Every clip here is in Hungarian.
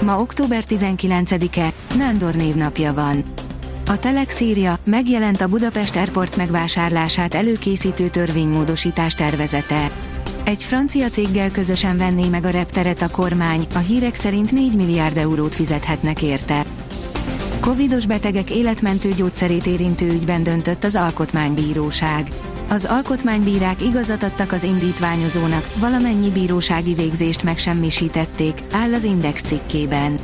Ma október 19-e, Nándor névnapja van. A Telex írja, megjelent a Budapest Airport megvásárlását előkészítő törvénymódosítás tervezete. Egy francia céggel közösen venné meg a repteret a kormány, a hírek szerint 4 milliárd eurót fizethetnek érte. Covidos betegek életmentő gyógyszerét érintő ügyben döntött az Alkotmánybíróság. Az alkotmánybírák igazat adtak az indítványozónak, valamennyi bírósági végzést megsemmisítették, áll az Index cikkében.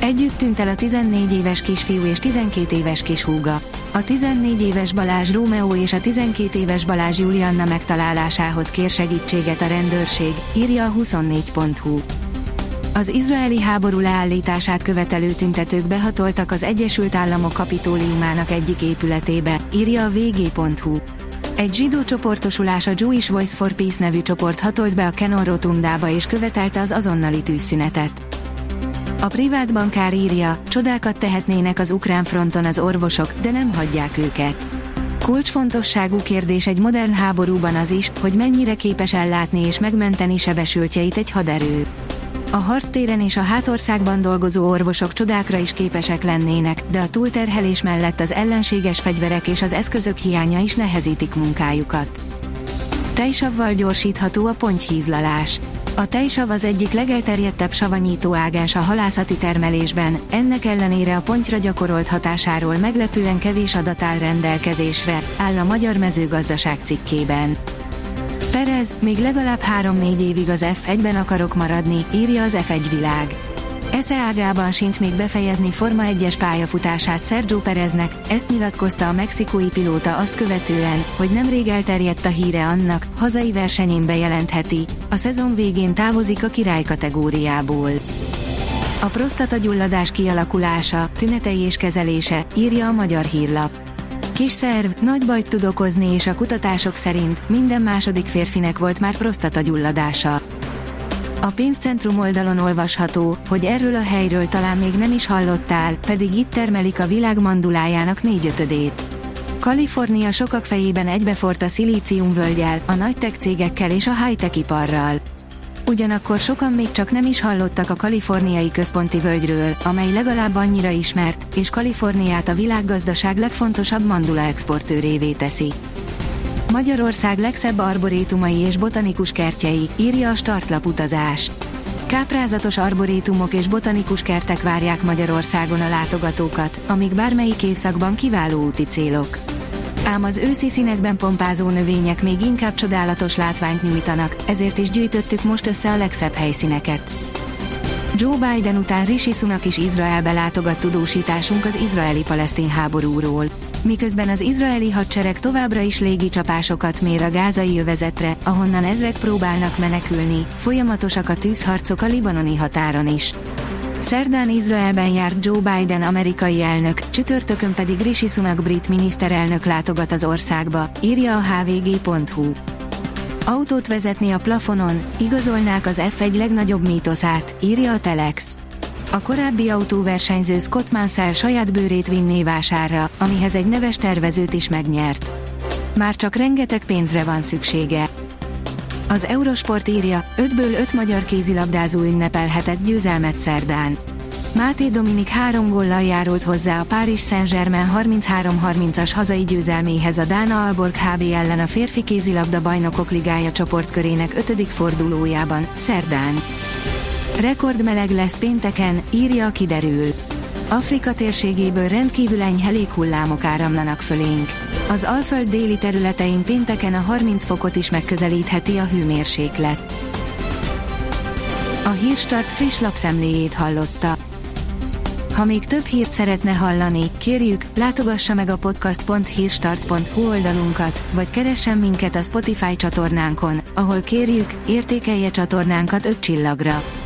Együtt tűnt el a 14 éves kisfiú és 12 éves kishúga. A 14 éves Balázs Rómeó és a 12 éves Balázs Julianna megtalálásához kér segítséget a rendőrség, írja a 24.hu. Az izraeli háború leállítását követelő tüntetők behatoltak az Egyesült Államok kapitóliumának egyik épületébe, írja a vg.hu. Egy zsidó csoportosulás a Jewish Voice for Peace nevű csoport hatolt be a Kenon rotundába és követelte az azonnali tűzszünetet. A privát bankár írja, csodákat tehetnének az ukrán fronton az orvosok, de nem hagyják őket. Kulcsfontosságú kérdés egy modern háborúban az is, hogy mennyire képes ellátni és megmenteni sebesültjeit egy haderő. A harctéren és a hátországban dolgozó orvosok csodákra is képesek lennének, de a túlterhelés mellett az ellenséges fegyverek és az eszközök hiánya is nehezítik munkájukat. Tejsavval gyorsítható a pontyhízlalás. A tejsav az egyik legelterjedtebb savanyító ágás a halászati termelésben, ennek ellenére a pontyra gyakorolt hatásáról meglepően kevés adat áll rendelkezésre, áll a Magyar Mezőgazdaság cikkében. Perez, még legalább 3-4 évig az F1-ben akarok maradni, írja az F1 világ. Esze ágában sincs még befejezni Forma 1-es pályafutását Sergio Pereznek, ezt nyilatkozta a mexikói pilóta azt követően, hogy nemrég elterjedt a híre annak, hazai versenyén bejelentheti, a szezon végén távozik a király kategóriából. A prostatagyulladás kialakulása, tünetei és kezelése, írja a magyar hírlap. Kis szerv, nagy bajt tud okozni és a kutatások szerint minden második férfinek volt már prostatagyulladása. A pénzcentrum oldalon olvasható, hogy erről a helyről talán még nem is hallottál, pedig itt termelik a világ mandulájának négyötödét. Kalifornia sokak fejében egybefort a szilíciumvölgyel, a nagy tech cégekkel és a high-tech iparral. Ugyanakkor sokan még csak nem is hallottak a kaliforniai központi völgyről, amely legalább annyira ismert, és Kaliforniát a világgazdaság legfontosabb mandula exportőrévé teszi. Magyarország legszebb arborétumai és botanikus kertjei, írja a startlap utazás. Káprázatos arborétumok és botanikus kertek várják Magyarországon a látogatókat, amik bármelyik évszakban kiváló úti célok. Ám az őszi színekben pompázó növények még inkább csodálatos látványt nyújtanak, ezért is gyűjtöttük most össze a legszebb helyszíneket. Joe Biden után Rishi Sunak is Izraelbe látogat tudósításunk az izraeli-palesztin háborúról. Miközben az izraeli hadsereg továbbra is légi csapásokat mér a gázai övezetre, ahonnan ezrek próbálnak menekülni, folyamatosak a tűzharcok a libanoni határon is. Szerdán Izraelben járt Joe Biden amerikai elnök, csütörtökön pedig Rishi Sunak brit miniszterelnök látogat az országba, írja a hvg.hu. Autót vezetni a plafonon, igazolnák az F1 legnagyobb mítoszát, írja a Telex. A korábbi autóversenyző Scott Mansell saját bőrét vinné vásárra, amihez egy neves tervezőt is megnyert. Már csak rengeteg pénzre van szüksége. Az Eurosport írja, 5-ből 5 magyar kézilabdázó ünnepelhetett győzelmet szerdán. Máté Dominik három góllal járult hozzá a Párizs Saint-Germain 33-30-as hazai győzelméhez a Dána Alborg HB ellen a férfi kézilabda bajnokok ligája csoportkörének 5. fordulójában, szerdán. Rekordmeleg lesz pénteken, írja kiderül. Afrika térségéből rendkívül enyhe léghullámok áramlanak fölénk. Az Alföld déli területein pénteken a 30 fokot is megközelítheti a hőmérséklet. A Hírstart friss lapszemléjét hallotta. Ha még több hírt szeretne hallani, kérjük, látogassa meg a podcast.hírstart.hu oldalunkat, vagy keressen minket a Spotify csatornánkon, ahol kérjük, értékelje csatornánkat 5 csillagra.